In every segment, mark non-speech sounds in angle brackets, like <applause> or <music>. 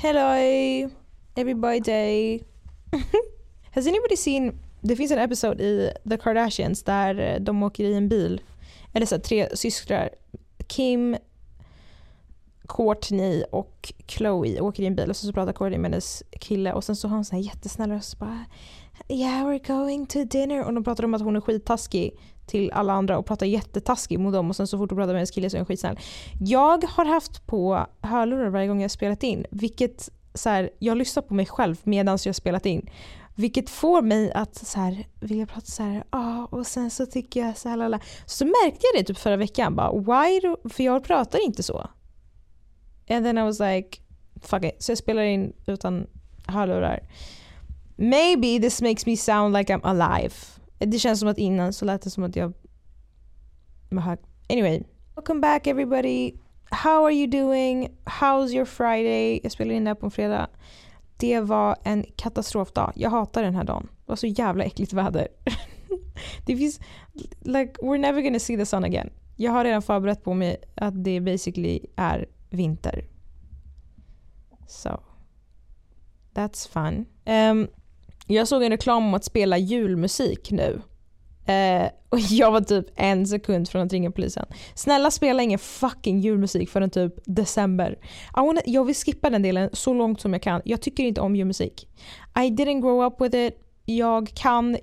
Hello everybody. <laughs> Has anybody seen, det finns en episod i The Kardashians där eh, de åker i en bil, eller så här, tre systrar, Kim, Courtney och Chloe åker i en bil och så, så pratar Courtney med hennes kille och sen så har hon sån här jättesnäll röst bara Yeah we're going to dinner. Och de pratar om att hon är skittaskig till alla andra och pratar jättetaskig mot dem och sen så fort du pratar med en kille så är han skitsnäll. Jag har haft på hörlurar varje gång jag spelat in vilket så här, jag lyssnar på mig själv medan jag spelat in. Vilket får mig att så här, vilja prata så här, ah, och sen så tycker jag så här, lala. Så märkte jag det typ förra veckan, bara why do, för jag pratar inte så. And then I was like, fuck it. Så jag spelar in utan hörlurar. Maybe this makes me sound like I'm alive. Det känns som att innan så lät det som att jag var hög. Anyway, welcome back everybody. How are you doing? How's your Friday? Jag spelar in det här på en fredag. Det var en katastrofdag. Jag hatar den här dagen. Det var så jävla äckligt väder. <laughs> det finns, like, we're never gonna see the sun again. Jag har redan förberett på mig att det basically är vinter. So, that's fun. Um, jag såg en reklam om att spela julmusik nu. Eh, och <laughs> jag var typ en sekund från att ringa polisen. Snälla spela ingen fucking julmusik förrän typ december. Wanna, jag vill skippa den delen så långt som jag kan. Jag tycker inte om julmusik. I didn't grow up with it. Jag kan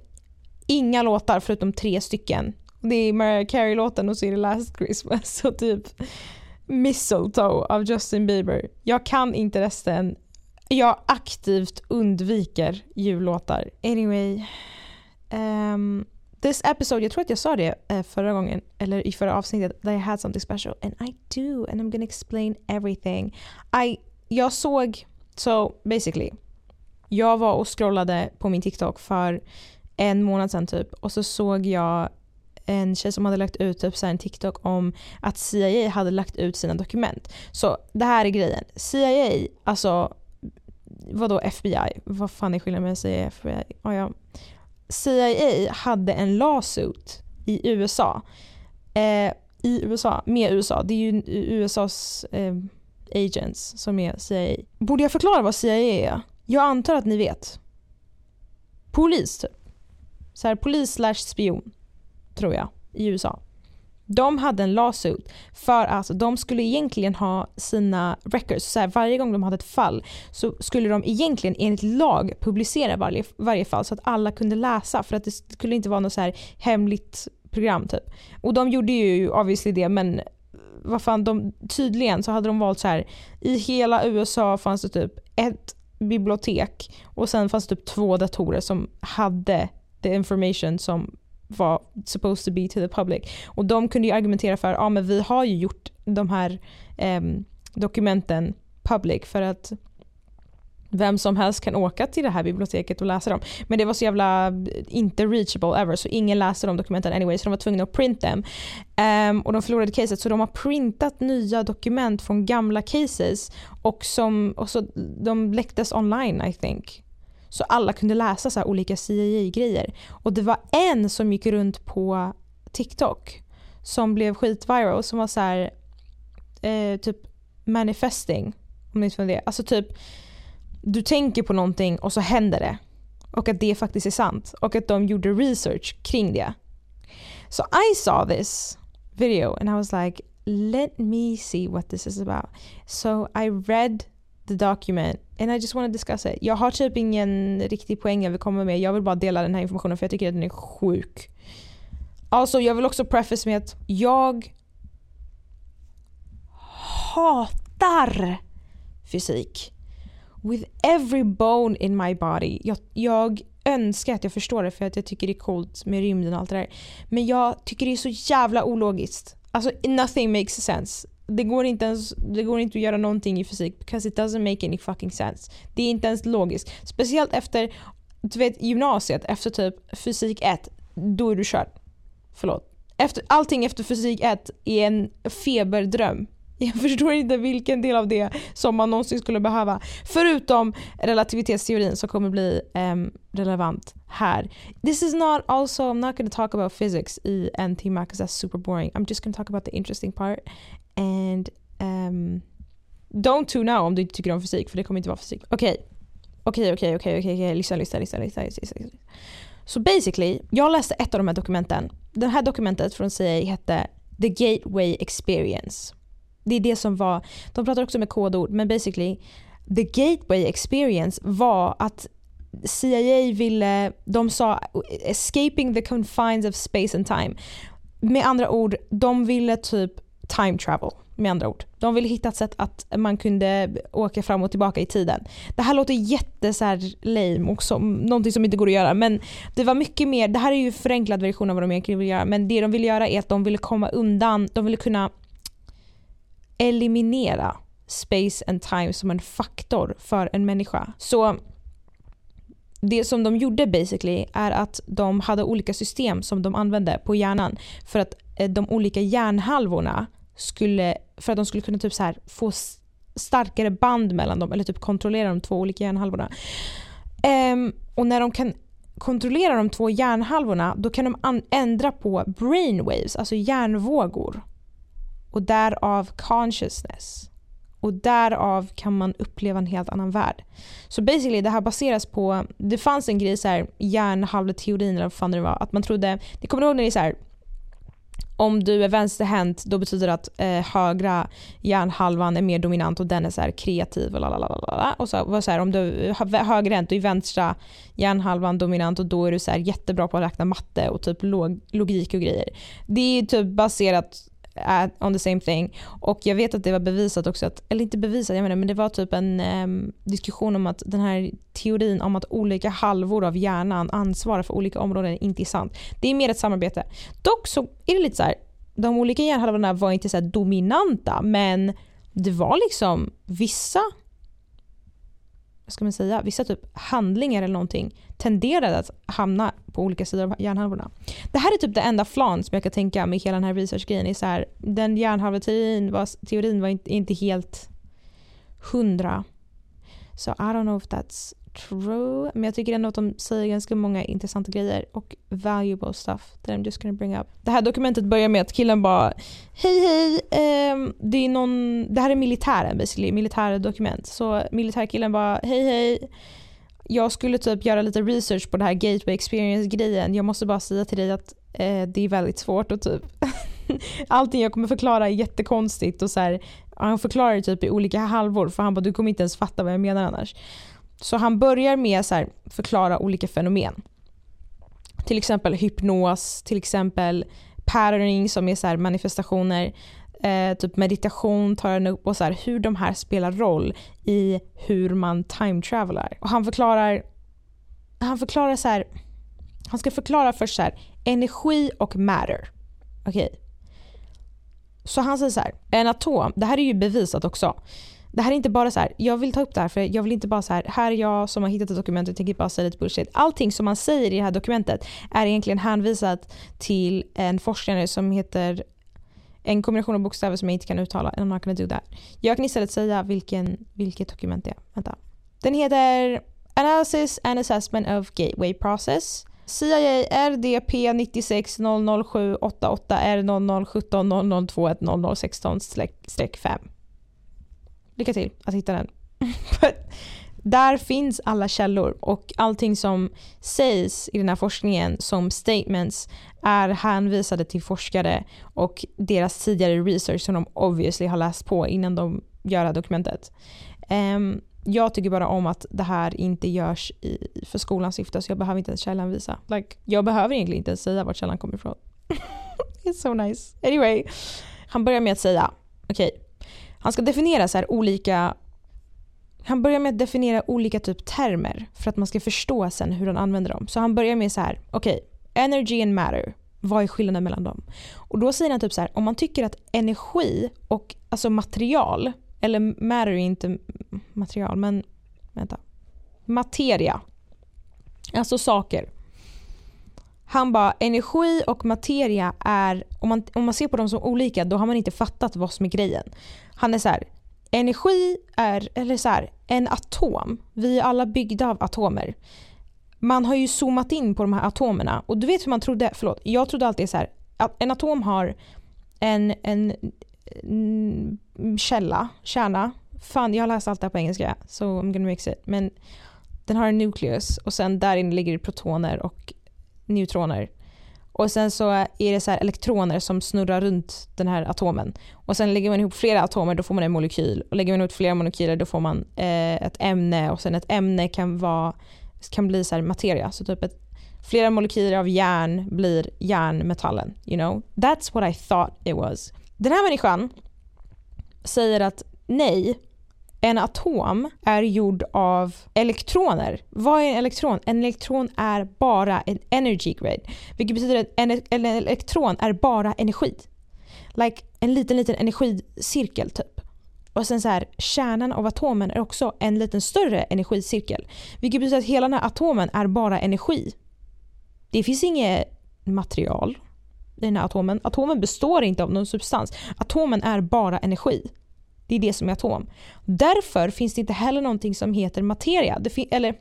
inga låtar förutom tre stycken. Det är Mariah Carey-låten och så är det Last Christmas och typ Mistletoe av Justin Bieber. Jag kan inte resten. Jag aktivt undviker jullåtar. Anyway. Um, this episode, jag tror att jag sa det eh, förra gången, eller i förra avsnittet, that I had something special. And I do, and I'm gonna explain everything. I, jag såg, so basically, jag var och scrollade på min TikTok för en månad sedan typ och så såg jag en tjej som hade lagt ut typ så en TikTok om att CIA hade lagt ut sina dokument. Så det här är grejen. CIA, alltså vadå FBI? Vad fan är skillnaden mellan CIA och FBI? Oh, ja. CIA hade en lawsuit i USA. Eh, I USA, med USA. Det är ju USAs eh, agents som är CIA. Borde jag förklara vad CIA är? Jag antar att ni vet. Polis typ. Så här, polis slash spion tror jag, i USA. De hade en lawsuit för att de skulle egentligen ha sina records. Så här, varje gång de hade ett fall så skulle de egentligen enligt lag publicera varje, varje fall så att alla kunde läsa för att det skulle inte vara något så här hemligt program typ. Och de gjorde ju obviously det men vad fan, de, tydligen så hade de valt så här i hela USA fanns det typ ett bibliotek och sen fanns det typ två datorer som hade the information som var supposed to be to the public. Och de kunde ju argumentera för, att men vi har ju gjort de här eh, dokumenten public för att vem som helst kan åka till det här biblioteket och läsa dem. Men det var så jävla eh, inte reachable ever så ingen läste de dokumenten anyway så de var tvungna att print dem. Um, ehm, och de förlorade caset så de har printat nya dokument från gamla cases och, som, och så, de läcktes online I think. Så alla kunde läsa så olika CIA-grejer. Och det var en som gick runt på TikTok som blev skitviral som var så här, eh, typ manifesting. Om ni inte det. Alltså typ, du tänker på någonting och så händer det. Och att det faktiskt är sant. Och att de gjorde research kring det. So I saw this video and I was like, let me see what this is about. So I read the document and I just want to discuss it. Jag har typ ingen riktig poäng jag vill komma med. Jag vill bara dela den här informationen för jag tycker att den är sjuk. Alltså jag vill också preface med att jag hatar fysik. With every bone in my body. Jag, jag önskar att jag förstår det för att jag tycker det är coolt med rymden och allt det där. Men jag tycker det är så jävla ologiskt. Alltså nothing makes sense det går, inte ens, det går inte att göra någonting i fysik because it doesn't make any fucking sense. Det är inte ens logiskt. Speciellt efter du vet, gymnasiet, efter typ fysik 1, då är du körd. Förlåt. Efter, allting efter fysik 1 är en feberdröm. <laughs> Jag förstår inte vilken del av det som man någonsin skulle behöva. Förutom relativitetsteorin som kommer bli um, relevant här. This is not also, I'm not going to talk about physics i en timme because that's super boring. I'm just going to talk about the interesting part and um, Don't tune out om du inte tycker om fysik för det kommer inte vara fysik. Okej, okej, okej, okej, okej, lyssna, lyssna, lyssna, lyssna, lyssna. Så basically, jag läste ett av de här dokumenten. Det här dokumentet från CIA hette The Gateway Experience. Det är det som var, de pratar också med kodord, men basically The Gateway Experience var att CIA ville, de sa escaping the confines of space and time. Med andra ord, de ville typ time travel. Med andra ord. De ville hitta ett sätt att man kunde åka fram och tillbaka i tiden. Det här låter jätte så här lame och som, någonting som inte går att göra men det var mycket mer, det här är ju förenklad version av vad de egentligen vill göra men det de ville göra är att de ville komma undan, de ville kunna eliminera space and time som en faktor för en människa. Så det som de gjorde basically är att de hade olika system som de använde på hjärnan för att Eh, de olika hjärnhalvorna skulle, för att de skulle kunna typ så här få starkare band mellan dem eller typ kontrollera de två olika hjärnhalvorna. Um, och när de kan kontrollera de två hjärnhalvorna då kan de ändra på brainwaves, alltså hjärnvågor. Och därav consciousness. Och därav kan man uppleva en helt annan värld. Så basically det här baseras på, det fanns en grej så här hjärnhalvteorin eller vad fan det var, att man trodde, det kommer du ihåg när det är så här, om du är vänsterhänt då betyder det att eh, högra hjärnhalvan är mer dominant och den är så här kreativ och lalalala. Och så, så här, om du är högerhänt då är vänstra hjärnhalvan dominant och då är du så här jättebra på att räkna matte och typ log logik och grejer. Det är typ baserat on the same thing. Och jag vet att det var bevisat också, att, eller inte bevisat, jag menar, men det var typ en um, diskussion om att den här teorin om att olika halvor av hjärnan ansvarar för olika områden inte är sant. Det är mer ett samarbete. Dock så är det lite så här, de olika hjärnhalvorna var inte så dominanta men det var liksom vissa vad ska man säga, vissa typ handlingar eller någonting tenderade att hamna på olika sidor av hjärnhalvorna. Det här är typ det enda flan som jag kan tänka med hela den här researchgrejen. så här, den hjärnhalveteorin var, teorin var inte, inte helt hundra. Så I don't know if that's true. Men jag tycker ändå att de säger ganska många intressanta grejer och valuable stuff that I'm just gonna bring up. Det här dokumentet börjar med att killen bara Hej hej, um, det, är någon, det här är militären basically, militära dokument. Så militärkillen bara Hej hej, jag skulle typ göra lite research på det här gateway experience grejen. Jag måste bara säga till dig att eh, det är väldigt svårt och typ <laughs> allting jag kommer förklara är jättekonstigt och så här, han förklarar det typ i olika halvor för han bara du kommer inte ens fatta vad jag menar annars. Så han börjar med att förklara olika fenomen. Till exempel hypnos, till exempel patterning som är så manifestationer. Eh, typ meditation tar han upp och så här, hur de här spelar roll i hur man time travelar. Och han förklarar, han förklarar så här, han ska förklara först så här, energi och matter. Okej. Okay. Så han säger så här, en atom, det här är ju bevisat också det här är inte bara så här, jag vill ta upp det här för jag vill inte bara så här, här är jag som har hittat ett dokument och tänker bara säga lite bullshit. Allting som man säger i det här dokumentet är egentligen hänvisat till en forskare som heter en kombination av bokstäver som jag inte kan uttala. I'm not gonna do that. Jag kan istället säga vilken, vilket dokument det är. Vänta. Den heter Analysis and Assessment of Gateway Process. CIA RDP 96 007 88 R 0017 0021 0016 5 lycka till att hitta den. <laughs> där finns alla källor och allting som sägs i den här forskningen som statements är hänvisade till forskare och deras tidigare research som de obviously har läst på innan de gör det här dokumentet. Um, jag tycker bara om att det här inte görs i, för skolans syfte så jag behöver inte ens källanvisa. Like, jag behöver egentligen inte ens säga vart källan kommer ifrån. <laughs> It's so nice. Anyway, han börjar med att säga, okej, okay, han ska definiera så olika han börjar med att definiera olika typ termer för att man ska förstå sen hur han använder dem. Så han börjar med så här, okej, okay, energy and matter. Vad är skillnaden mellan dem? Och då säger han typ så här, om man tycker att energi och alltså material, eller matter är inte material, men vänta. Materia. Alltså saker. Han bara, energi och materia är, om man, om man ser på dem som olika, då har man inte fattat vad som är grejen. Han är så här, energi är, eller så här, en atom. Vi är alla byggda av atomer. Man har ju zoomat in på de här atomerna och du vet hur man trodde, förlåt, jag trodde alltid så här, att en atom har en, en, en källa, kärna fan jag har läst allt det här på engelska so I'm gonna mix it. Men den har en nucleus och sen där inne ligger det protoner och neutroner. Och sen så är det så elektroner som snurrar runt den här atomen. Och sen lägger man ihop flera atomer då får man en molekyl. Och lägger man ihop flera molekyler då får man eh, ett ämne och sen ett ämne kan, vara, kan bli så materia. Så typ ett, flera molekyler av järn blir järnmetallen. You know? That's what I thought it was. Den här människan säger att nej, en atom är gjord av elektroner. Vad är en elektron? En elektron är bara en energy grade. Vilket betyder att en, en elektron är bara energi. Like en liten, liten energicirkel typ. Och sen så här, kärnan av atomen är också en liten större energicirkel. Vilket betyder att hela den här atomen är bara energi. Det finns inget material i den här atomen. Atomen består inte av någon substans. Atomen är bara energi. Det är det som är atom. Därför finns det inte heller någonting som heter materia. Det eller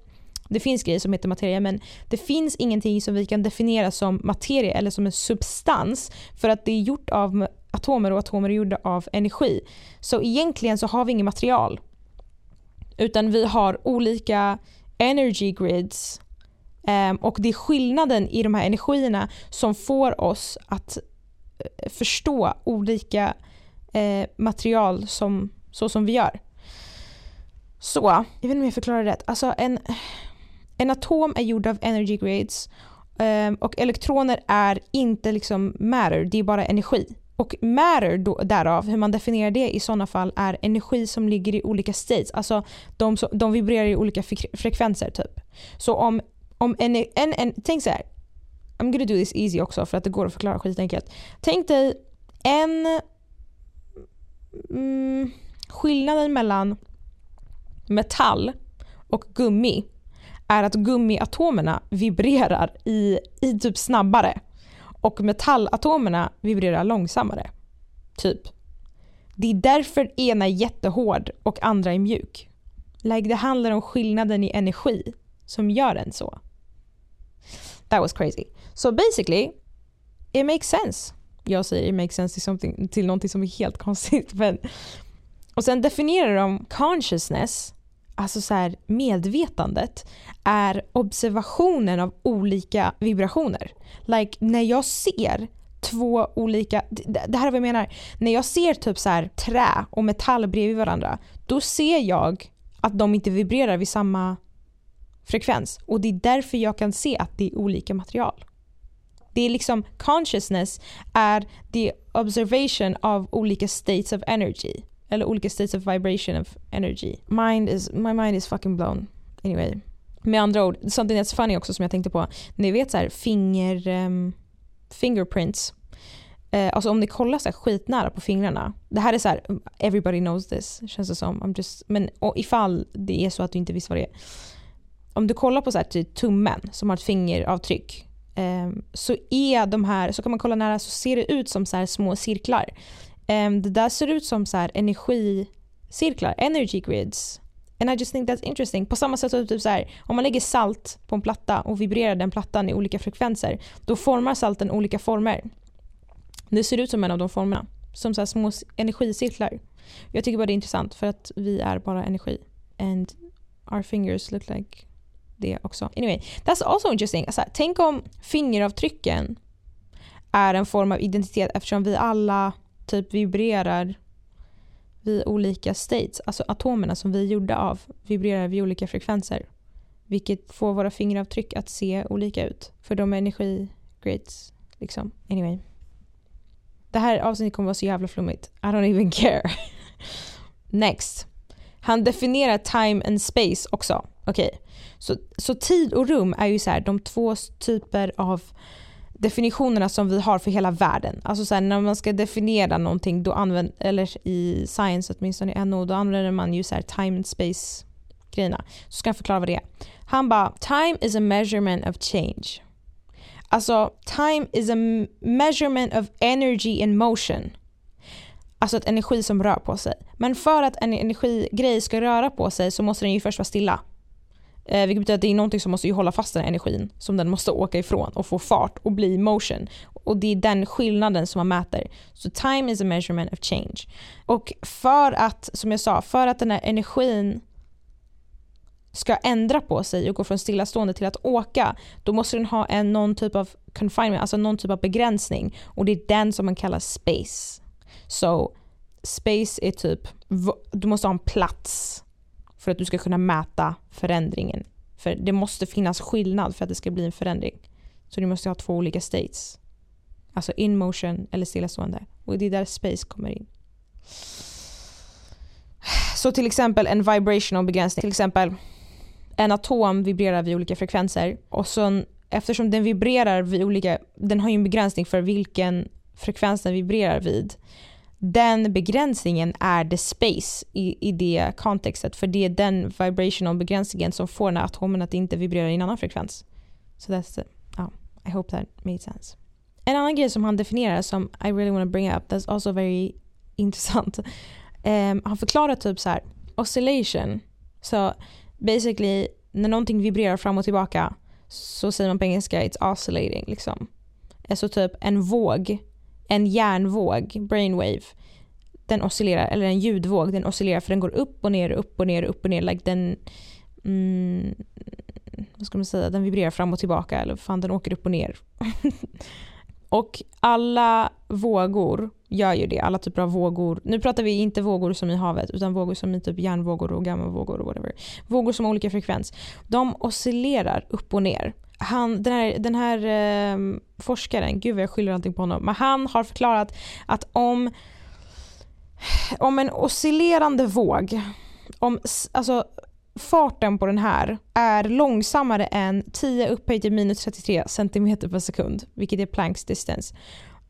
det finns grejer som heter materia men det finns ingenting som vi kan definiera som materia eller som en substans för att det är gjort av atomer och atomer är gjorda av energi. Så egentligen så har vi inget material. Utan vi har olika energy grids ehm, och det är skillnaden i de här energierna som får oss att eh, förstå olika eh, material som, så som vi gör. Så, jag vet inte om jag förklarar rätt. Alltså en, en atom är gjord av energy grades eh, och elektroner är inte liksom matter, det är bara energi. Och matter då, därav, hur man definierar det i sådana fall är energi som ligger i olika states. Alltså de, de vibrerar i olika frekvenser typ. Så om, om en, en, en, tänk så här. I'm gonna do this easy också för att det går att förklara skitenkelt. Tänk dig en mm, skillnaden mellan metall och gummi är att gummiatomerna vibrerar i, i typ snabbare och metallatomerna vibrerar långsammare. Typ. Det är därför ena är jättehård och andra är mjuk. Like det handlar om skillnaden i energi som gör en så. That was crazy. So basically, it makes sense jag säger makes sense till, something, till någonting som är helt konstigt. <laughs> Men, och sen definierar de consciousness, alltså så här, medvetandet, är observationen av olika vibrationer. Like när jag ser två olika, det här är vad jag menar, när jag ser typ så här, trä och metall bredvid varandra, då ser jag att de inte vibrerar vid samma frekvens och det är därför jag kan se att det är olika material. Det är liksom consciousness är the observation av olika states of energy. Eller olika states of vibration of energy. Mind is, my mind is fucking blown. Anyway. Med andra ord, something that's funny också som jag tänkte på. Ni vet så här, finger, um, fingerprints. Uh, alltså om ni kollar så här skitnära på fingrarna. Det här är så här, everybody knows this känns det som. I'm just, men ifall det är så att du inte visste vad det är. Om du kollar på så här, typ tummen som har ett fingeravtryck Ehm, så är de här, så kan man kolla nära så ser det ut som så små cirklar. Ehm, det där ser ut som så här energicirklar, energy grids. And I just think that's interesting. På samma sätt som typ så här, om man lägger salt på en platta och vibrerar den plattan i olika frekvenser, då formar salten olika former. Det ser ut som en av de formerna. Som så små energicirklar. Jag tycker bara det är intressant för att vi är bara energi. And our fingers look like det också. Anyway, that's also interesting. Alltså, tänk om fingeravtrycken är en form av identitet eftersom vi alla typ vibrerar vid olika states. Alltså atomerna som vi är gjorda av vibrerar vid olika frekvenser. Vilket får våra fingeravtryck att se olika ut. För de är energigrades. Liksom. Anyway. Det här avsnittet kommer vara så jävla flummigt. I don't even care. <laughs> Next. Han definierar time and space också. Okej, okay. så, så tid och rum är ju så här, de två typer av definitionerna som vi har för hela världen. Alltså så här, när man ska definiera någonting, då använder, eller i science åtminstone i NO, då använder man ju så här time and space grejerna. Så ska jag förklara vad det är. Han bara, time is a measurement of change. Alltså, time is a measurement of energy in motion. Alltså ett energi som rör på sig. Men för att en energigrej ska röra på sig så måste den ju först vara stilla. Eh, vilket betyder att det är någonting som måste ju hålla fast den här energin som den måste åka ifrån och få fart och bli motion. Och det är den skillnaden som man mäter. Så time is a measurement of change. Och för att, som jag sa, för att den här energin ska ändra på sig och gå från stillastående till att åka, då måste den ha en, någon typ av confinement, alltså någon typ av begränsning. Och det är den som man kallar space. Så space är typ, du måste ha en plats för att du ska kunna mäta förändringen. För det måste finnas skillnad för att det ska bli en förändring. Så du måste ha två olika states. Alltså in motion eller stillastående. Och det är där space kommer in. Så till exempel en vibrational begränsning. Till exempel en atom vibrerar vid olika frekvenser och så eftersom den vibrerar vid olika, den har ju en begränsning för vilken frekvens den vibrerar vid. Den begränsningen är the space i, i det kontextet för det är den vibrational begränsningen som får den här atomen att inte vibrera i en annan frekvens. Så so that's the, oh, I hope that made sense. En annan grej som han definierar som I really want to bring up, that's also very intressant. <laughs> Um, han förklarar typ så här, oscillation. Så basically när någonting vibrerar fram och tillbaka så säger man på engelska it's oscillating liksom. Alltså typ en våg, en hjärnvåg, brainwave, den oscillerar, eller en ljudvåg, den oscillerar för den går upp och ner, upp och ner, upp och ner. Like den, mm, vad ska man säga, den vibrerar fram och tillbaka eller fan den åker upp och ner. <laughs> och alla vågor gör ju det, alla typer av vågor. Nu pratar vi inte vågor som i havet utan vågor som i typ hjärnvågor och gammavågor och whatever. Vågor som har olika frekvens. De oscillerar upp och ner. Han, den här, den här eh, forskaren, gud vad jag skyller allting på honom, men han har förklarat att om, om en oscillerande våg, om, alltså farten på den här är långsammare än 10 upphöjt till minus 33 cm per sekund, vilket är Plancks distance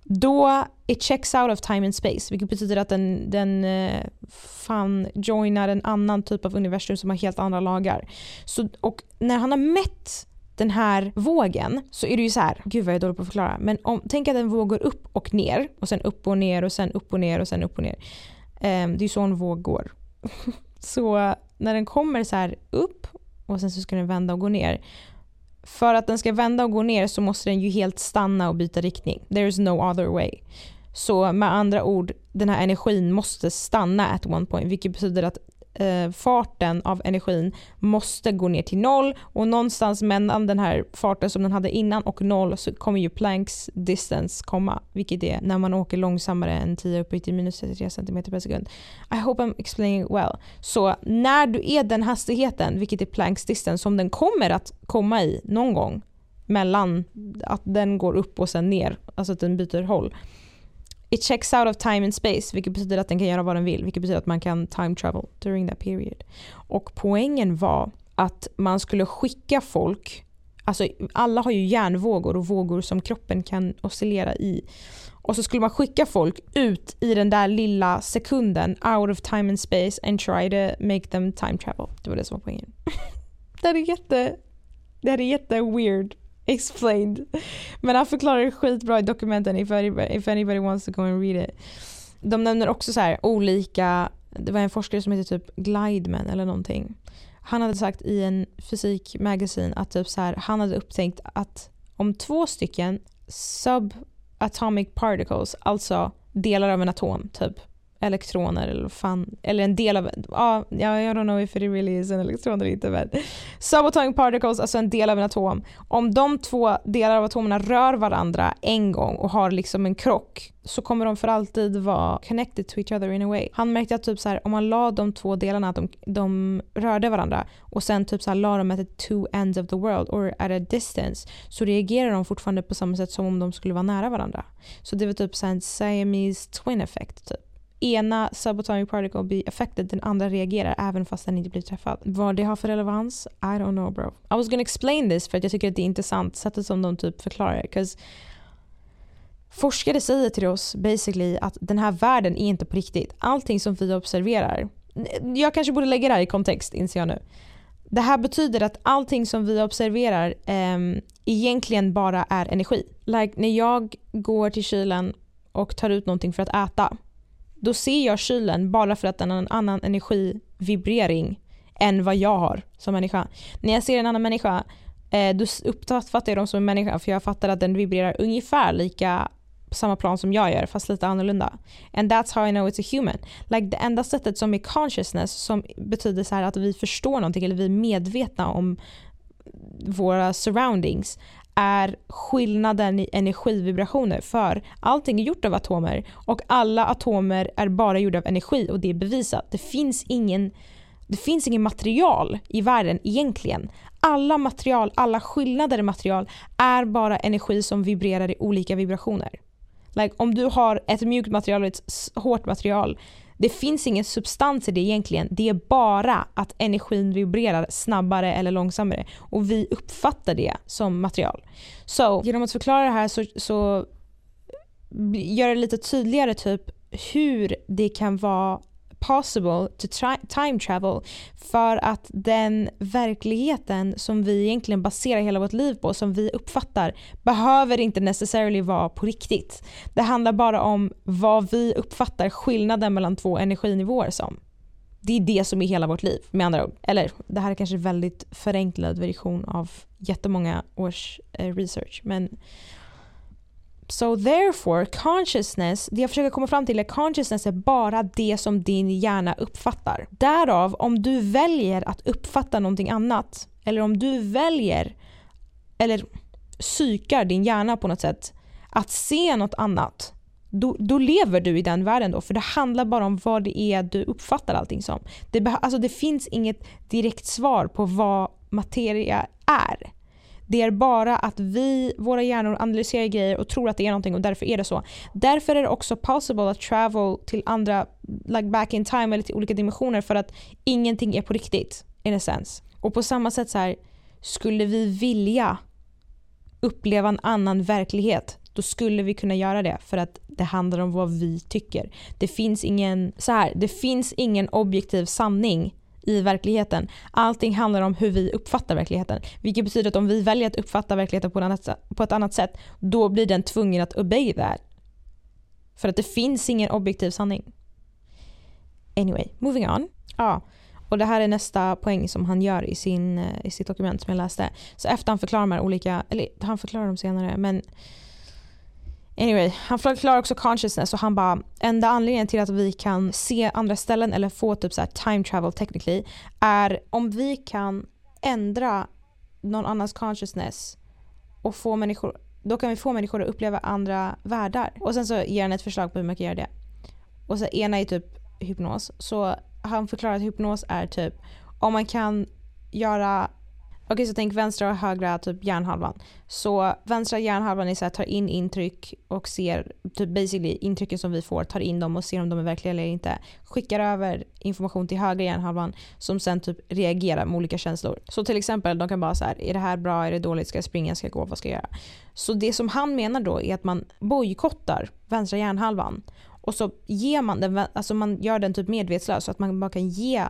då it checks out of time and space, vilket betyder att den, den eh, fan joinar en annan typ av universum som har helt andra lagar. Så, och när han har mätt den här vågen så är det ju så här, gud vad jag är dålig på att förklara, men om, tänk att en våg går upp och ner och sen upp och ner och sen upp och ner och sen upp och ner. Um, det är ju så en våg går. <laughs> så när den kommer så här upp och sen så ska den vända och gå ner för att den ska vända och gå ner så måste den ju helt stanna och byta riktning. There is no other way. Så med andra ord, den här energin måste stanna at one point vilket betyder att eh, farten av energin måste gå ner till noll och någonstans mellan den här farten som den hade innan och noll så kommer ju Plancks distance komma, vilket är när man åker långsammare än 10 upphöjt till minus 33 cm per sekund. I hope I'm explaining well. Så när du är den hastigheten, vilket är Plancks distance, som den kommer att komma i någon gång mellan att den går upp och sen ner, alltså att den byter håll It checks out of time and space, vilket betyder att den kan göra vad den vill, vilket betyder att man kan time travel during that period. Och poängen var att man skulle skicka folk, alltså alla har ju hjärnvågor och vågor som kroppen kan oscillera i. Och så skulle man skicka folk ut i den där lilla sekunden out of time and space and try to make them time travel. Det var det som var poängen. <laughs> det här är jätte, det här är jätte weird explained. Men han förklarar det skitbra i dokumenten if anybody, if anybody wants to go and read it. De nämner också så här, olika, det var en forskare som heter typ Glideman eller någonting. Han hade sagt i en fysikmagasin att typ så här, han hade upptäckt att om två stycken subatomic particles, alltså delar av en atom typ, elektroner eller fan, eller en del av, ja, uh, I don't know if it really is en elektron eller inte men subatomic particles, alltså en del av en atom. Om de två delar av atomerna rör varandra en gång och har liksom en krock så kommer de för alltid vara connected to each other in a way. Han märkte att typ så här, om man la de två delarna, att de, de rörde varandra och sen typ så här, la dem at the two ends of the world or at a distance så reagerar de fortfarande på samma sätt som om de skulle vara nära varandra. Så det var typ så en Siamese twin effect typ ena subatomic particle blir affected, den andra reagerar även fast den inte blir träffad. Vad det har för relevans? I don't know bro. I was gonna explain this för att jag tycker att det är intressant sättet som de typ förklarar det. Forskare säger till oss basically att den här världen är inte på riktigt. Allting som vi observerar, jag kanske borde lägga det här i kontext inser jag nu. Det här betyder att allting som vi observerar eh, egentligen bara är energi. Like när jag går till kylen och tar ut någonting för att äta då ser jag kylen bara för att den har en annan energivibrering än vad jag har som människa. När jag ser en annan människa eh, då uppfattar jag dem som en människa för jag fattar att den vibrerar ungefär lika på samma plan som jag gör fast lite annorlunda. And that's how I know it's a human. Like det enda sättet som är consciousness som betyder så att vi förstår någonting eller vi är medvetna om våra surroundings är skillnaden i energivibrationer för allting är gjort av atomer och alla atomer är bara gjorda av energi och det är bevisat. Det finns ingen det finns ingen material i världen egentligen. Alla material, alla skillnader i material är bara energi som vibrerar i olika vibrationer. Like, om du har ett mjukt material och ett hårt material, det finns ingen substans i det egentligen. Det är bara att energin vibrerar snabbare eller långsammare och vi uppfattar det som material. Så genom att förklara det här så, så gör det lite tydligare typ hur det kan vara possible to time travel för att den verkligheten som vi egentligen baserar hela vårt liv på, som vi uppfattar, behöver inte necessarily vara på riktigt. Det handlar bara om vad vi uppfattar skillnaden mellan två energinivåer som. Det är det som är hela vårt liv med andra ord. Eller det här är kanske en väldigt förenklad version av jättemånga års eh, research men So therefore, consciousness, det jag försöker komma fram till är consciousness är bara det som din hjärna uppfattar. Därav, om du väljer att uppfatta någonting annat, eller om du väljer, eller psykar din hjärna på något sätt, att se något annat, då, då, lever du i den världen då. För det handlar bara om vad det är du uppfattar allting som. Det, alltså det finns inget direkt svar på vad materia är. Det är bara att vi, våra hjärnor analyserar grejer och tror att det är någonting och därför är det så. Därför är det också possible att travel till andra, like back in time eller till olika dimensioner för att ingenting är på riktigt in a sense. Och på samma sätt så här, skulle vi vilja uppleva en annan verklighet då skulle vi kunna göra det för att det handlar om vad vi tycker. Det finns ingen, så här, det finns ingen objektiv sanning i verkligheten. Allting handlar om hur vi uppfattar verkligheten. Vilket betyder att om vi väljer att uppfatta verkligheten på ett annat, på ett annat sätt, då blir den tvungen att obey that. För att det finns ingen objektiv sanning. Anyway, moving on. Ja, och det här är nästa poäng som han gör i, sin, eh, i sitt dokument som jag läste. Så efter han förklarar de här olika, eller han förklarar dem senare, men Anyway, han förklarar också consciousness och han bara enda anledningen till att vi kan se andra ställen eller få typ så här time travel technically är om vi kan ändra någon annans consciousness och få människor, då kan vi få människor att uppleva andra världar. Och sen så ger han ett förslag på hur man kan göra det. Och så ena är typ hypnos. Så han förklarar att hypnos är typ om man kan göra Okej okay, så tänk vänstra och högra typ hjärnhalvan. Så vänstra hjärnhalvan är så här, tar in intryck och ser typ basically intrycken som vi får, tar in dem och ser om de är verkliga eller inte. Skickar över information till högra hjärnhalvan som sen typ reagerar med olika känslor. Så till exempel de kan bara så här, är det här bra, är det dåligt, ska jag springa, ska jag gå, vad ska jag göra? Så det som han menar då är att man bojkottar vänstra hjärnhalvan och så ger man den, alltså man gör den typ medvetslös så att man bara kan ge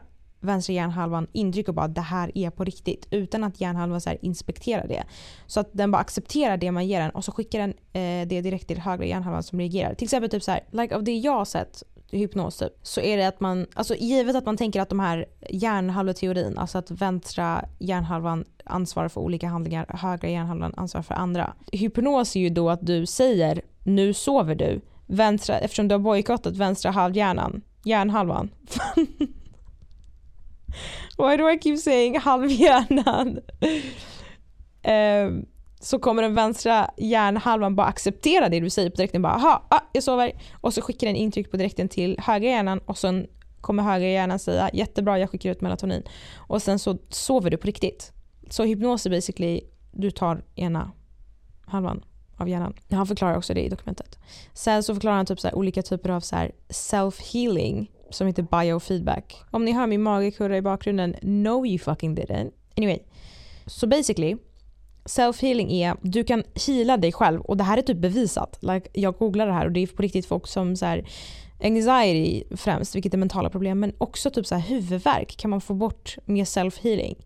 vänstra hjärnhalvan intryck och bara det här är på riktigt utan att hjärnhalvan så inspekterar det. Så att den bara accepterar det man ger den och så skickar den eh, det direkt till högra hjärnhalvan som reagerar. Till exempel typ så här, like av det jag har sett hypnos typ, så är det att man, alltså givet att man tänker att de här hjärnhalveteorin, alltså att vänstra hjärnhalvan ansvarar för olika handlingar, högra hjärnhalvan ansvarar för andra. Hypnos är ju då att du säger nu sover du, vänstra, eftersom du har bojkottat vänstra halvhjärnan, hjärnhalvan. <laughs> Why do I keep saying halvhjärnan? um, ehm, så kommer den vänstra hjärnhalvan bara acceptera det du säger på direkten. Bara, aha, ah, jag sover. Och så skickar den intryck på direkten till högra hjärnan och sen kommer högra hjärnan säga jättebra jag skickar ut melatonin. Och sen så sover du på riktigt. Så hypnos är basically, du tar ena halvan av hjärnan. Han förklarar också det i dokumentet. Sen så förklarar han typ så olika typer av så som heter biofeedback. Om ni hör min mage kurra i bakgrunden, no you fucking didn't. Anyway, så so basically Self-healing är, du kan heala dig själv och det här är typ bevisat. Like, jag googlar det här och det är på riktigt folk som så här, anxiety främst, vilket är mentala problem, men också typ så här huvudvärk kan man få bort med self-healing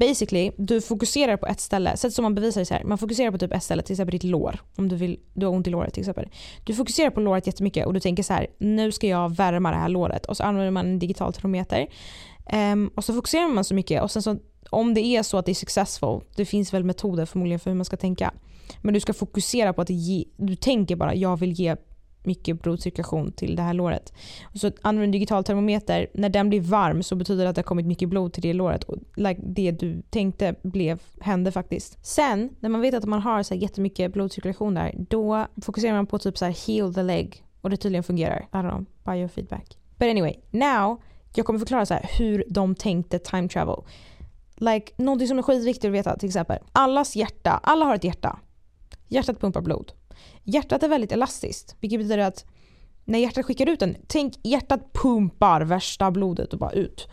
basically, du fokuserar på ett ställe. Sätt som man bevisar det så här. Man fokuserar på typ ett ställe, till exempel ditt lår. Om du, vill, du har ont i låret till exempel. Du fokuserar på låret jättemycket och du tänker så här. Nu ska jag värma det här låret. Och så använder man en digital termometer. Um, och så fokuserar man så mycket och sen så om det är så att det är successful, det finns väl metoder förmodligen för hur man ska tänka. Men du ska fokusera på att ge, du tänker bara jag vill ge mycket blodcirkulation till det här låret. Och så använder du en digital termometer. När den blir varm så betyder det att det har kommit mycket blod till det låret. Och like det du tänkte blev, hände faktiskt. Sen när man vet att man har så här jättemycket blodcirkulation där, då fokuserar man på typ så här heal the leg. Och det tydligen fungerar. I don't know, biofeedback. But anyway, now jag kommer förklara så här hur de tänkte time travel. Like, någonting som är skitviktigt att veta till exempel. Allas hjärta, alla har ett hjärta. Hjärtat pumpar blod. Hjärtat är väldigt elastiskt, vilket betyder att när hjärtat skickar ut den, tänk hjärtat pumpar värsta blodet och bara ut.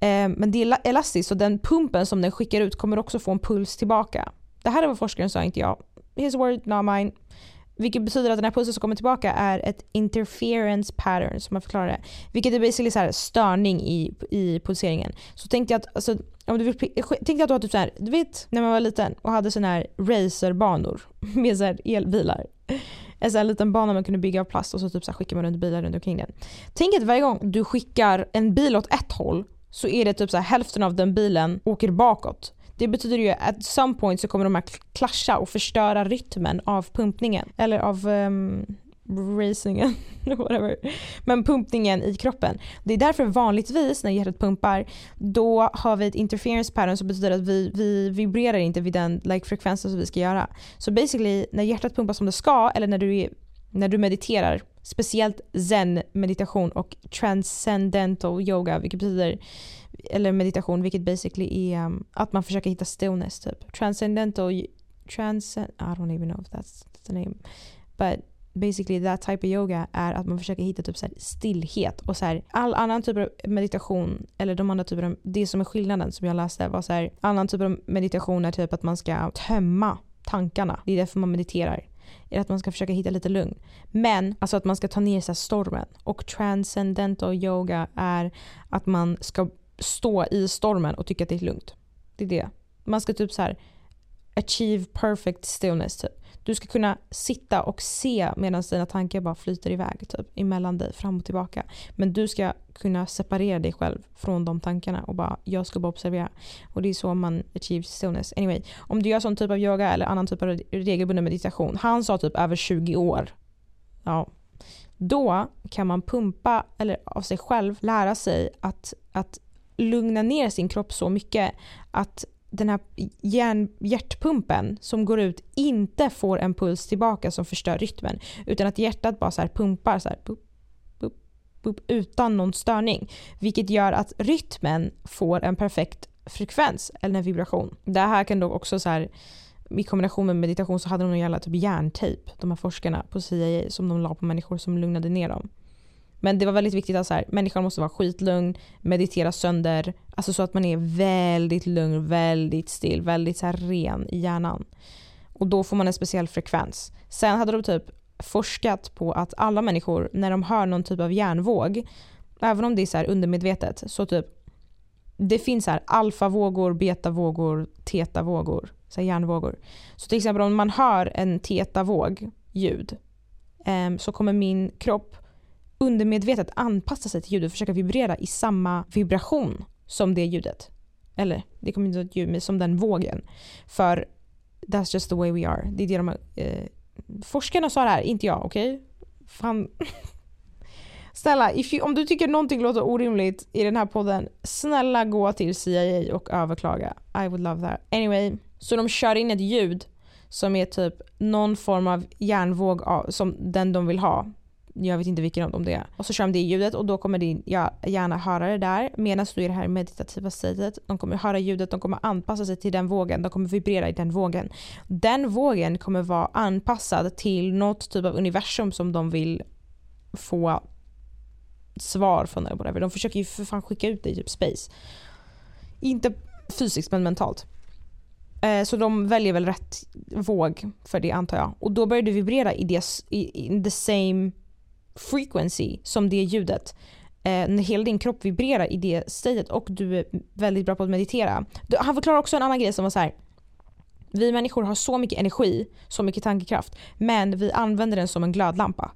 Eh, men det är elastiskt så den pumpen som den skickar ut kommer också få en puls tillbaka. Det här är vad forskaren sa, inte jag. His word, not mine. Vilket betyder att den här pulsen som kommer tillbaka är ett interference pattern som man förklarar det. Vilket är basically så här störning i, i pulseringen. Så tänkte jag att, alltså, om du vill, tänkte att du har typ så här, du vet när man var liten och hade sådana här racerbanor <laughs> med så här elbilar. En sån här liten bana man kunde bygga av plast och så typ så skickar man runt bilar runt omkring den. Tänk att varje gång du skickar en bil åt ett håll så är det typ så här, hälften av den bilen åker bakåt. Det betyder ju att some point så kommer de här klascha och förstöra rytmen av pumpningen. Eller av um, racingen, <laughs> whatever. Men pumpningen i kroppen. Det är därför vanligtvis när hjärtat pumpar, då har vi ett interference pattern som betyder att vi, vi vibrerar inte vid den like, frekvensen som vi ska göra. Så basically, när hjärtat pumpar som det ska, eller när du, när du mediterar, speciellt zen meditation och transcendental yoga, vilket betyder eller meditation, vilket basically är um, att man försöker hitta stillness typ. Transcendental, transcend, I don't even know if that's the name. But basically that type of yoga är att man försöker hitta typ så stillhet och så här, all annan typ av meditation eller de andra typerna, det som är skillnaden som jag läste var så här, annan typ av meditation är typ att man ska tömma tankarna. Det är därför man mediterar. Är att man ska försöka hitta lite lugn. Men alltså att man ska ta ner sig stormen. Och transcendental yoga är att man ska stå i stormen och tycka att det är lugnt. Det är det. Man ska typ så här achieve perfect stillness typ. Du ska kunna sitta och se medan dina tankar bara flyter iväg typ emellan dig fram och tillbaka. Men du ska kunna separera dig själv från de tankarna och bara jag ska bara observera. Och det är så man achieve stillness. Anyway, om du gör sån typ av yoga eller annan typ av regelbunden meditation. Han sa typ över 20 år. Ja. Då kan man pumpa, eller av sig själv lära sig att, att lugna ner sin kropp så mycket att den här hjärn, hjärtpumpen som går ut inte får en puls tillbaka som förstör rytmen. Utan att hjärtat bara så pumpar så här, bup, bup, bup, utan någon störning. Vilket gör att rytmen får en perfekt frekvens eller en vibration. Det här kan då också så här, i kombination med meditation så hade de någon jävla typ järntejp, de här forskarna på CIA som de la på människor som lugnade ner dem. Men det var väldigt viktigt att så här, människan måste vara skitlugn, meditera sönder, alltså så att man är väldigt lugn, väldigt still, väldigt så här ren i hjärnan. Och då får man en speciell frekvens. Sen hade de typ forskat på att alla människor, när de hör någon typ av hjärnvåg, även om det är så här undermedvetet, så typ det finns så här alfavågor, betavågor, tetavågor, så här hjärnvågor. Så till exempel om man hör en tetavåg ljud eh, så kommer min kropp undermedvetet anpassa sig till ljudet och försöka vibrera i samma vibration som det ljudet. Eller det kommer inte ett ljud, men som den vågen. För that's just the way we are. Det är det de eh, forskarna sa det här, inte jag, okej? Okay? Fan. <laughs> Snälla, you, om du tycker någonting låter orimligt i den här podden, snälla gå till CIA och överklaga. I would love that. Anyway, så de kör in ett ljud som är typ någon form av hjärnvåg som den de vill ha jag vet inte vilken av dem det är. Och så kör de det ljudet och då kommer din hjärna höra det där medan du är i det här meditativa statet. De kommer höra ljudet, de kommer anpassa sig till den vågen, de kommer vibrera i den vågen. Den vågen kommer vara anpassad till något typ av universum som de vill få svar från eller whatever. De försöker ju för fan skicka ut det i typ space. Inte fysiskt men mentalt. Eh, så de väljer väl rätt våg för det antar jag. Och då börjar du vibrera i, det, i the same frequency som det ljudet. Eh, när hela din kropp vibrerar i det statet och du är väldigt bra på att meditera. Han förklarar också en annan grej som var så här. Vi människor har så mycket energi, så mycket tankekraft, men vi använder den som en glödlampa.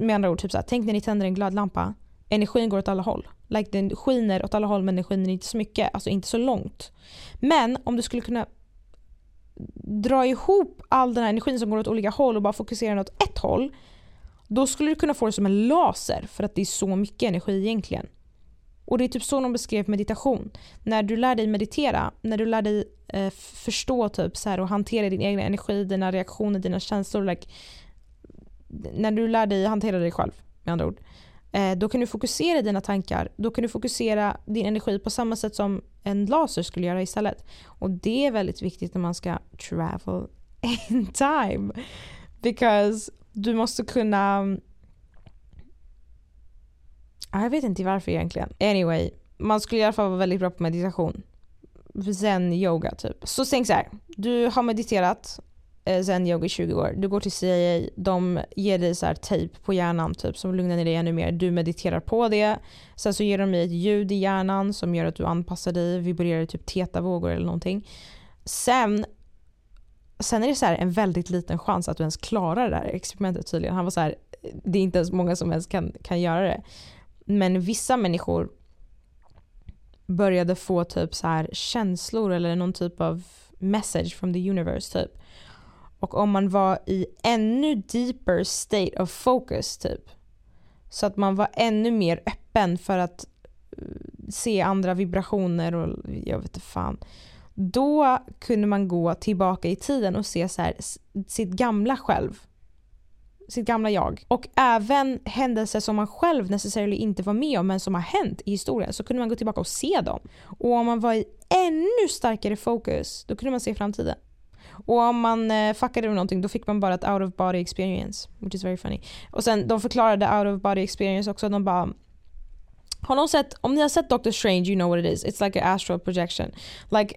Med andra ord, typ så här, tänk när ni tänder en glödlampa. energin går åt alla håll. Like den skiner åt alla håll men den skiner inte så mycket, alltså inte så långt. Men om du skulle kunna dra ihop all den här energin som går åt olika håll och bara fokusera den åt ett håll. Då skulle du kunna få det som en laser för att det är så mycket energi egentligen. Och det är typ så de beskrev meditation. När du lär dig meditera, när du lär dig eh, förstå typ så här och hantera din egen energi, dina reaktioner, dina känslor. Like, när du lär dig hantera dig själv med andra ord. Eh, då kan du fokusera dina tankar, då kan du fokusera din energi på samma sätt som en laser skulle göra istället. Och det är väldigt viktigt när man ska travel <laughs> in time. Because du måste kunna mm, jag vet inte varför egentligen. Anyway, man skulle i alla fall vara väldigt bra på meditation. Zen yoga typ. Så tänk så här. Du har mediterat eh, zen yoga i 20 år. Du går till CIA, de ger dig så här tejp på hjärnan typ som lugnar ner dig ännu mer. Du mediterar på det. Sen så ger de dig ett ljud i hjärnan som gör att du anpassar dig, vibrerar typ tetavågor eller någonting. Sen Sen är det så en väldigt liten chans att du ens klarar det här experimentet tydligen. Han var så här, det är inte ens många som ens kan, kan göra det. Men vissa människor började få typ så här känslor eller någon typ av message from the universe typ. Och om man var i ännu deeper state of focus typ. Så att man var ännu mer öppen för att eh, se andra vibrationer och jag vet inte fan. Då kunde man gå tillbaka i tiden och se så här, sitt gamla själv sitt gamla jag. Och även händelser som man själv necessarily inte var med om men som har hänt i historien så kunde man gå tillbaka och se dem. Och om man var i ännu starkare fokus då kunde man se framtiden. Och om man eh, fuckade med någonting då fick man bara ett out of body experience. Which is very funny. Och sen de förklarade out of body experience också. De bara har någon sett, om ni har sett Doctor Strange you know what it is. It's like an astral projection. Like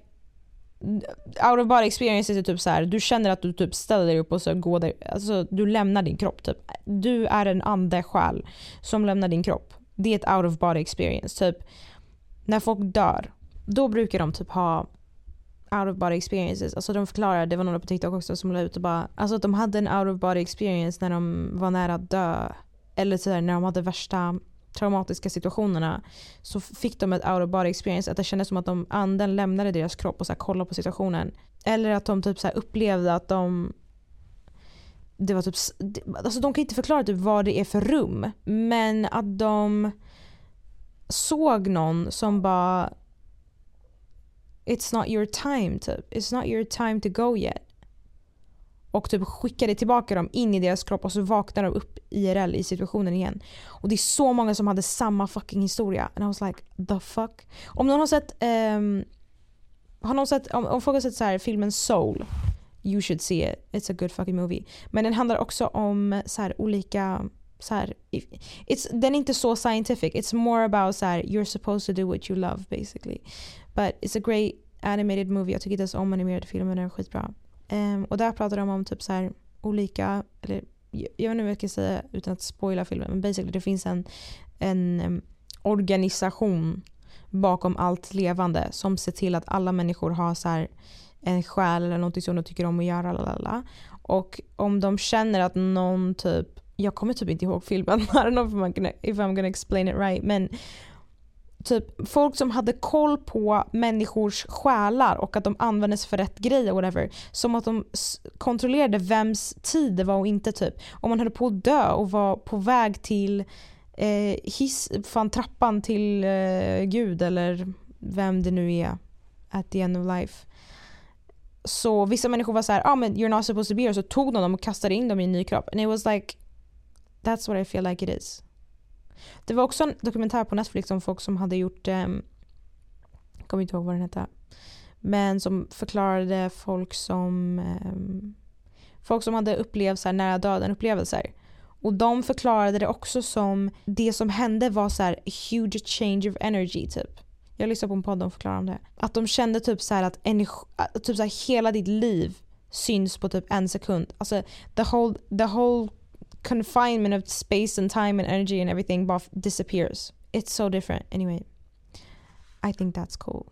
out of body experience är typ så här, du känner att du typ ställer dig upp och så går där, alltså du lämnar din kropp typ. Du är en ande själ som lämnar din kropp. Det är ett out of body experience. Typ när folk dör, då brukar de typ ha out of body experiences. Alltså de förklarar, det var några på TikTok också som la ut och bara, alltså att de hade en out of body experience när de var nära att dö. Eller så här, när de hade värsta traumatiska situationerna så fick de ett out of body experience. Att det kändes som att de, anden lämnade deras kropp och så här kollade på situationen. Eller att de typ så upplevde att de det var typ, alltså de kan inte förklara typ vad det är för rum. Men att de såg någon som bara It's not your time typ. It's not your time to go yet och typ skickade tillbaka dem in i deras kropp och så vaknade de upp IRL i situationen igen. Och det är så många som hade samma fucking historia. And I was like the fuck. Om någon har sett, um, har någon sett om, om folk har sett så här, filmen Soul, you should see it. It's a good fucking movie. Men den handlar också om så här, olika så här, it's, den är inte så scientific. It's more about så här, you're supposed to do what you love basically. But it's a great animated movie. Jag tycker inte ens om animerade filmer, den är skitbra. Um, och där pratar de om typ så här, olika, eller jag vet inte vad jag ska säga utan att spoila filmen, men basically det finns en, en um, organisation bakom allt levande som ser till att alla människor har så här, en själ eller något som de tycker om att göra. Lalala. Och om de känner att någon typ, jag kommer typ inte ihåg filmen, <laughs> I don't know if I'm gonna, if I'm gonna explain it right, men typ folk som hade koll på människors själar och att de användes för rätt grejer. whatever. Som att de kontrollerade vems tid det var och inte typ. Om man höll på att dö och var på väg till eh, hiss, fan, trappan till eh, Gud eller vem det nu är at the end of life. Så vissa människor var så här, ah, men you're not supposed to be here. Så tog de dem och kastade in dem i en ny kropp. And it was like, that's what I feel like it is. Det var också en dokumentär på Netflix om folk som hade gjort, eh, jag kommer inte ihåg vad den hette, men som förklarade folk som eh, folk som hade upplevt så här nära döden upplevelser. Och de förklarade det också som det som hände var så här huge change of energy typ. Jag lyssnade på en podd och förklarade om det. Att de kände typ så att energi, typ så här, hela ditt liv syns på typ en sekund. Alltså the whole, the whole confinement of space and time and energy and everything disappears. It's so different. Anyway, I think that's cool.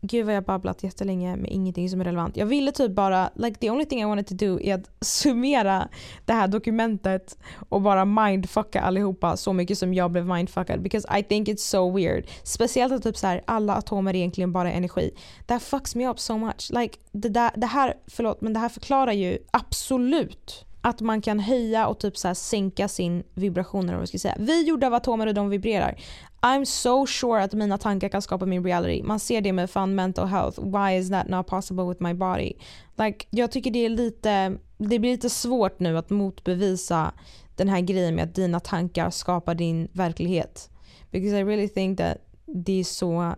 gud vad jag babblat jättelänge med ingenting som är relevant. Jag ville typ bara, like the only thing I wanted to do är att <laughs> summera det här dokumentet och bara mindfucka allihopa så mycket som jag blev mindfuckad because I think it's so weird. Speciellt att typ så här, alla atomer är egentligen bara energi. That fucks me up so much. Like det, där, det här, förlåt men det här förklarar ju absolut att man kan höja och typ så sänka sin vibration. Eller vad ska säga. Vi är gjorda av atomer och de vibrerar. I'm so sure att mina tankar kan skapa min reality. Man ser det med fundamental health. Why is that not possible with my body? Like, jag tycker det är lite, det blir lite svårt nu att motbevisa den här grejen med att dina tankar skapar din verklighet. Because I really think that det är så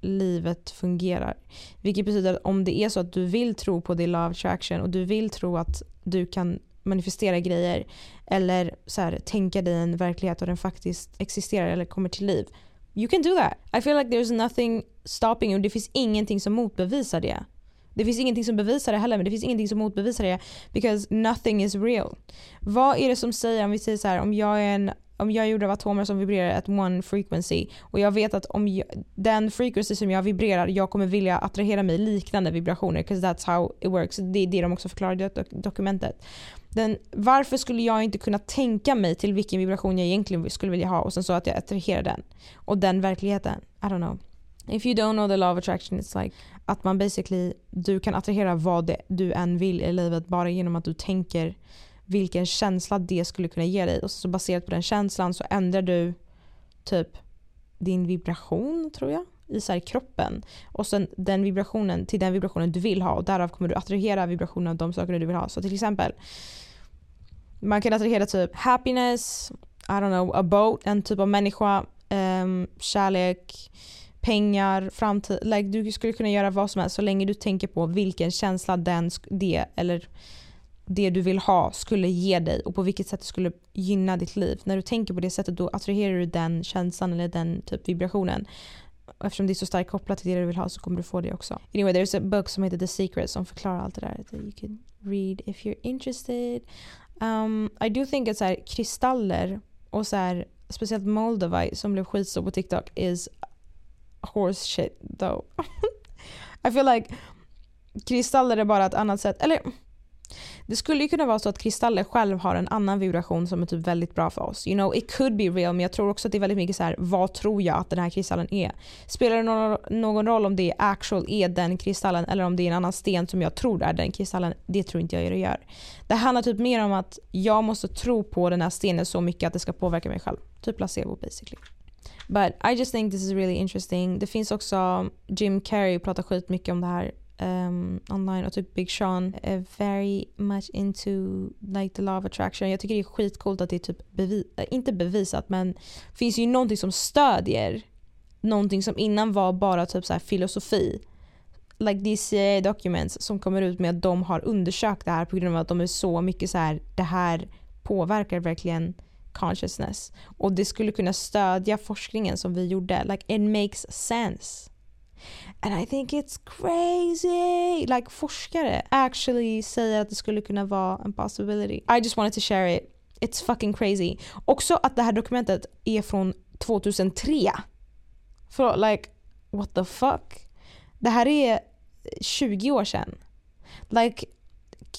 livet fungerar. Vilket betyder att om det är så att du vill tro på din love attraction och du vill tro att du kan manifestera grejer eller så här, tänka dig en verklighet och den faktiskt existerar eller kommer till liv. You can do that. I feel like there's nothing stopping you. Det finns ingenting som motbevisar det. Det finns ingenting som bevisar det heller men det finns ingenting som motbevisar det because nothing is real. Vad är det som säger, om vi säger så här, om jag är en om jag är gjord av atomer som vibrerar at one frequency och jag vet att om jag, den frequency som jag vibrerar, jag kommer vilja attrahera mig liknande vibrationer because that's how it works. Det är det de också förklarar i dokumentet. Den, varför skulle jag inte kunna tänka mig till vilken vibration jag egentligen skulle vilja ha och sen så att jag attraherar den och den verkligheten. I don't know. If you don't know the law of attraction it's like att man basically, du kan attrahera vad det, du än vill i livet bara genom att du tänker vilken känsla det skulle kunna ge dig och så baserat på den känslan så ändrar du typ din vibration tror jag i så kroppen och sen den vibrationen till den vibrationen du vill ha och därav kommer du attrahera vibrationen av de sakerna du vill ha. Så till exempel man kan attrahera typ happiness, I don't know, a boat, en typ av människa, um, kärlek, pengar, framtid. Like, du skulle kunna göra vad som helst så länge du tänker på vilken känsla den, det eller det du vill ha skulle ge dig och på vilket sätt det skulle gynna ditt liv. När du tänker på det sättet då attraherar du den känslan eller den typ vibrationen. Och eftersom det är så starkt kopplat till det du vill ha så kommer du få det också. Anyway, there's a book som heter The Secret som förklarar allt det där. That you can read if you're interested. Um, I do think att så här, kristaller och så här, speciellt Moldavite som blev skitstor på TikTok is horse shit though. <laughs> I feel like kristaller är bara ett annat sätt, eller det skulle ju kunna vara så att kristaller själv har en annan vibration som är typ väldigt bra för oss. You know, it could be real men jag tror också att det är väldigt mycket så här, vad tror jag att den här kristallen är? Spelar det någon, någon roll om det är actual är den kristallen eller om det är en annan sten som jag tror är den kristallen? Det tror inte jag det gör. Det handlar typ mer om att jag måste tro på den här stenen så mycket att det ska påverka mig själv. Typ placebo basically. But I just think this is really interesting. Det finns också Jim Carrey pratar skit mycket om det här um, online och typ Big Sean är very much into like the law of attraction. Jag tycker det är skitcoolt att det är typ bevi äh, inte bevisat men finns ju någonting som stödjer någonting som innan var bara typ så här filosofi. Like these documents som kommer ut med att de har undersökt det här på grund av att de är så mycket så här det här påverkar verkligen consciousness. Och det skulle kunna stödja forskningen som vi gjorde. Like it makes sense. And I think it's crazy! Like forskare actually säger att det skulle kunna vara en possibility. I just wanted to share it. It's fucking crazy. Också att det här dokumentet är från 2003. För like, what the fuck? Det här är 20 år sedan. Like,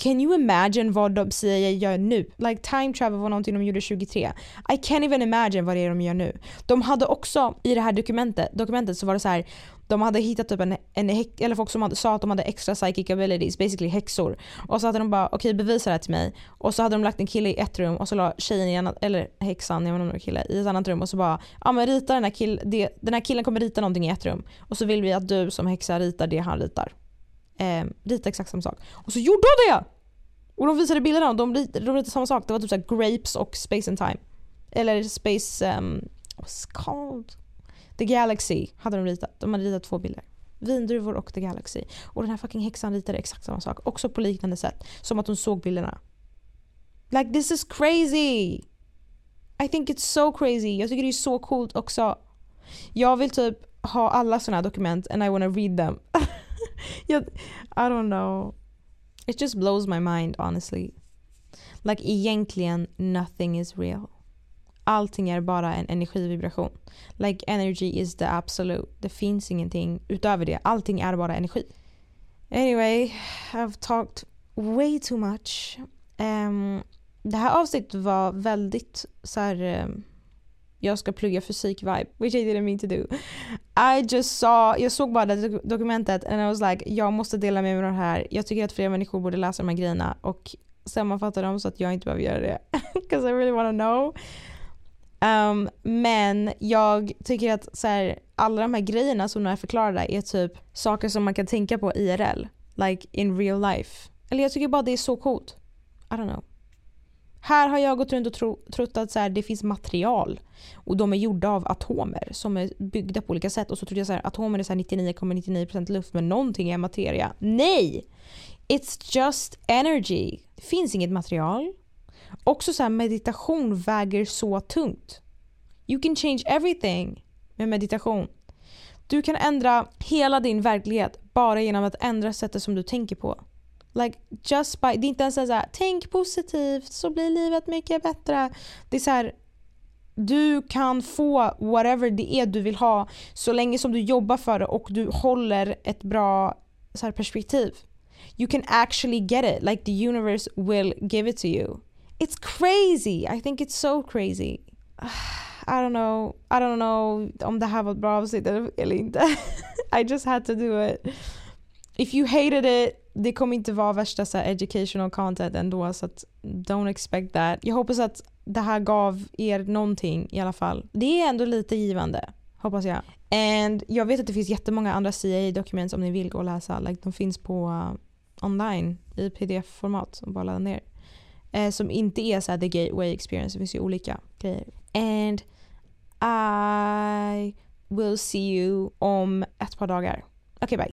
can you imagine vad de CIA gör nu? Like time travel var någonting de gjorde 23. I can't even imagine vad det är de gör nu. De hade också i det här dokumentet, dokumentet så var det så här de hade hittat typ en, en eller folk som hade, sa att de hade extra psychic abilities, basically häxor. Och så hade de bara okej okay, bevisa det här till mig. Och så hade de lagt en kille i ett rum och så la tjejen i annat, eller häxan, jag vet inte om det var kille, i ett annat rum och så bara ja men rita den här killen, den här killen kommer rita någonting i ett rum. Och så vill vi att du som häxa ritar det han ritar. Eh, rita exakt samma sak. Och så gjorde hon det! Och de visade bilderna och de ritade, de ritade samma sak. Det var typ såhär grapes och space and time. Eller space, ehm, um, what's called? The Galaxy hade de ritat. De hade ritat två bilder. Vindruvor och The Galaxy. Och den här fucking häxan ritade exakt samma sak. Också på liknande sätt. Som att hon såg bilderna. Like this is crazy! I think it's so crazy. Jag tycker det är så coolt också. Jag vill typ ha alla såna här dokument and I wanna read them. <laughs> <laughs> I don't know. It just blows my mind honestly. Like egentligen nothing is real. allting är bara en energivibration. Like energy is the absolute. Det finns ingenting utöver det. Allting är bara energi. Anyway, I've talked way too much. Um, det här avsnittet var väldigt så här, um, jag ska plugga fysik-vibe, which I didn't mean to do. I just saw, jag såg bara det dokumentet and I was like, jag måste dela med mig av det här. Jag tycker att fler människor borde läsa de här grejerna och sammanfatta dem så att jag inte behöver göra det. <laughs> Because I really wanna know. Um, men jag tycker att så här, alla de här grejerna som de är förklarade är typ saker som man kan tänka på IRL. Like in real life. Eller jag tycker bara det är så coolt. I don't know. Här har jag gått runt och tro, trott att så här, det finns material och de är gjorda av atomer som är byggda på olika sätt och så trodde jag att atomer är 99,99% ,99 luft men någonting är materia. Nej! It's just energy. Det finns inget material. Också så här, meditation väger så tungt. You can change everything med meditation. Du kan ändra hela din verklighet bara genom att ändra sättet som du tänker på. Like just by, det är inte ens så här, tänk positivt så blir livet mycket bättre. Det är så här, du kan få whatever det är du vill ha så länge som du jobbar för det och du håller ett bra så här, perspektiv. You can actually get it, like the universe will give it to you. It's crazy! I think it's so crazy. <sighs> I don't know, I don't know om det här var ett bra avsnitt eller inte. <laughs> I just had to do it. If you hated it det kommer inte vara värsta så educational content ändå så att don't expect that. Jag hoppas att det här gav er någonting i alla fall. Det är ändå lite givande, hoppas jag. And jag vet att det finns jättemånga andra CIA-dokument om ni vill gå och läsa. Like, de finns på uh, online i pdf-format som bara ladda ner. Eh, som inte är så the gateway experience, det finns ju olika grejer. And I will see you om ett par dagar. Okej, okay, bye.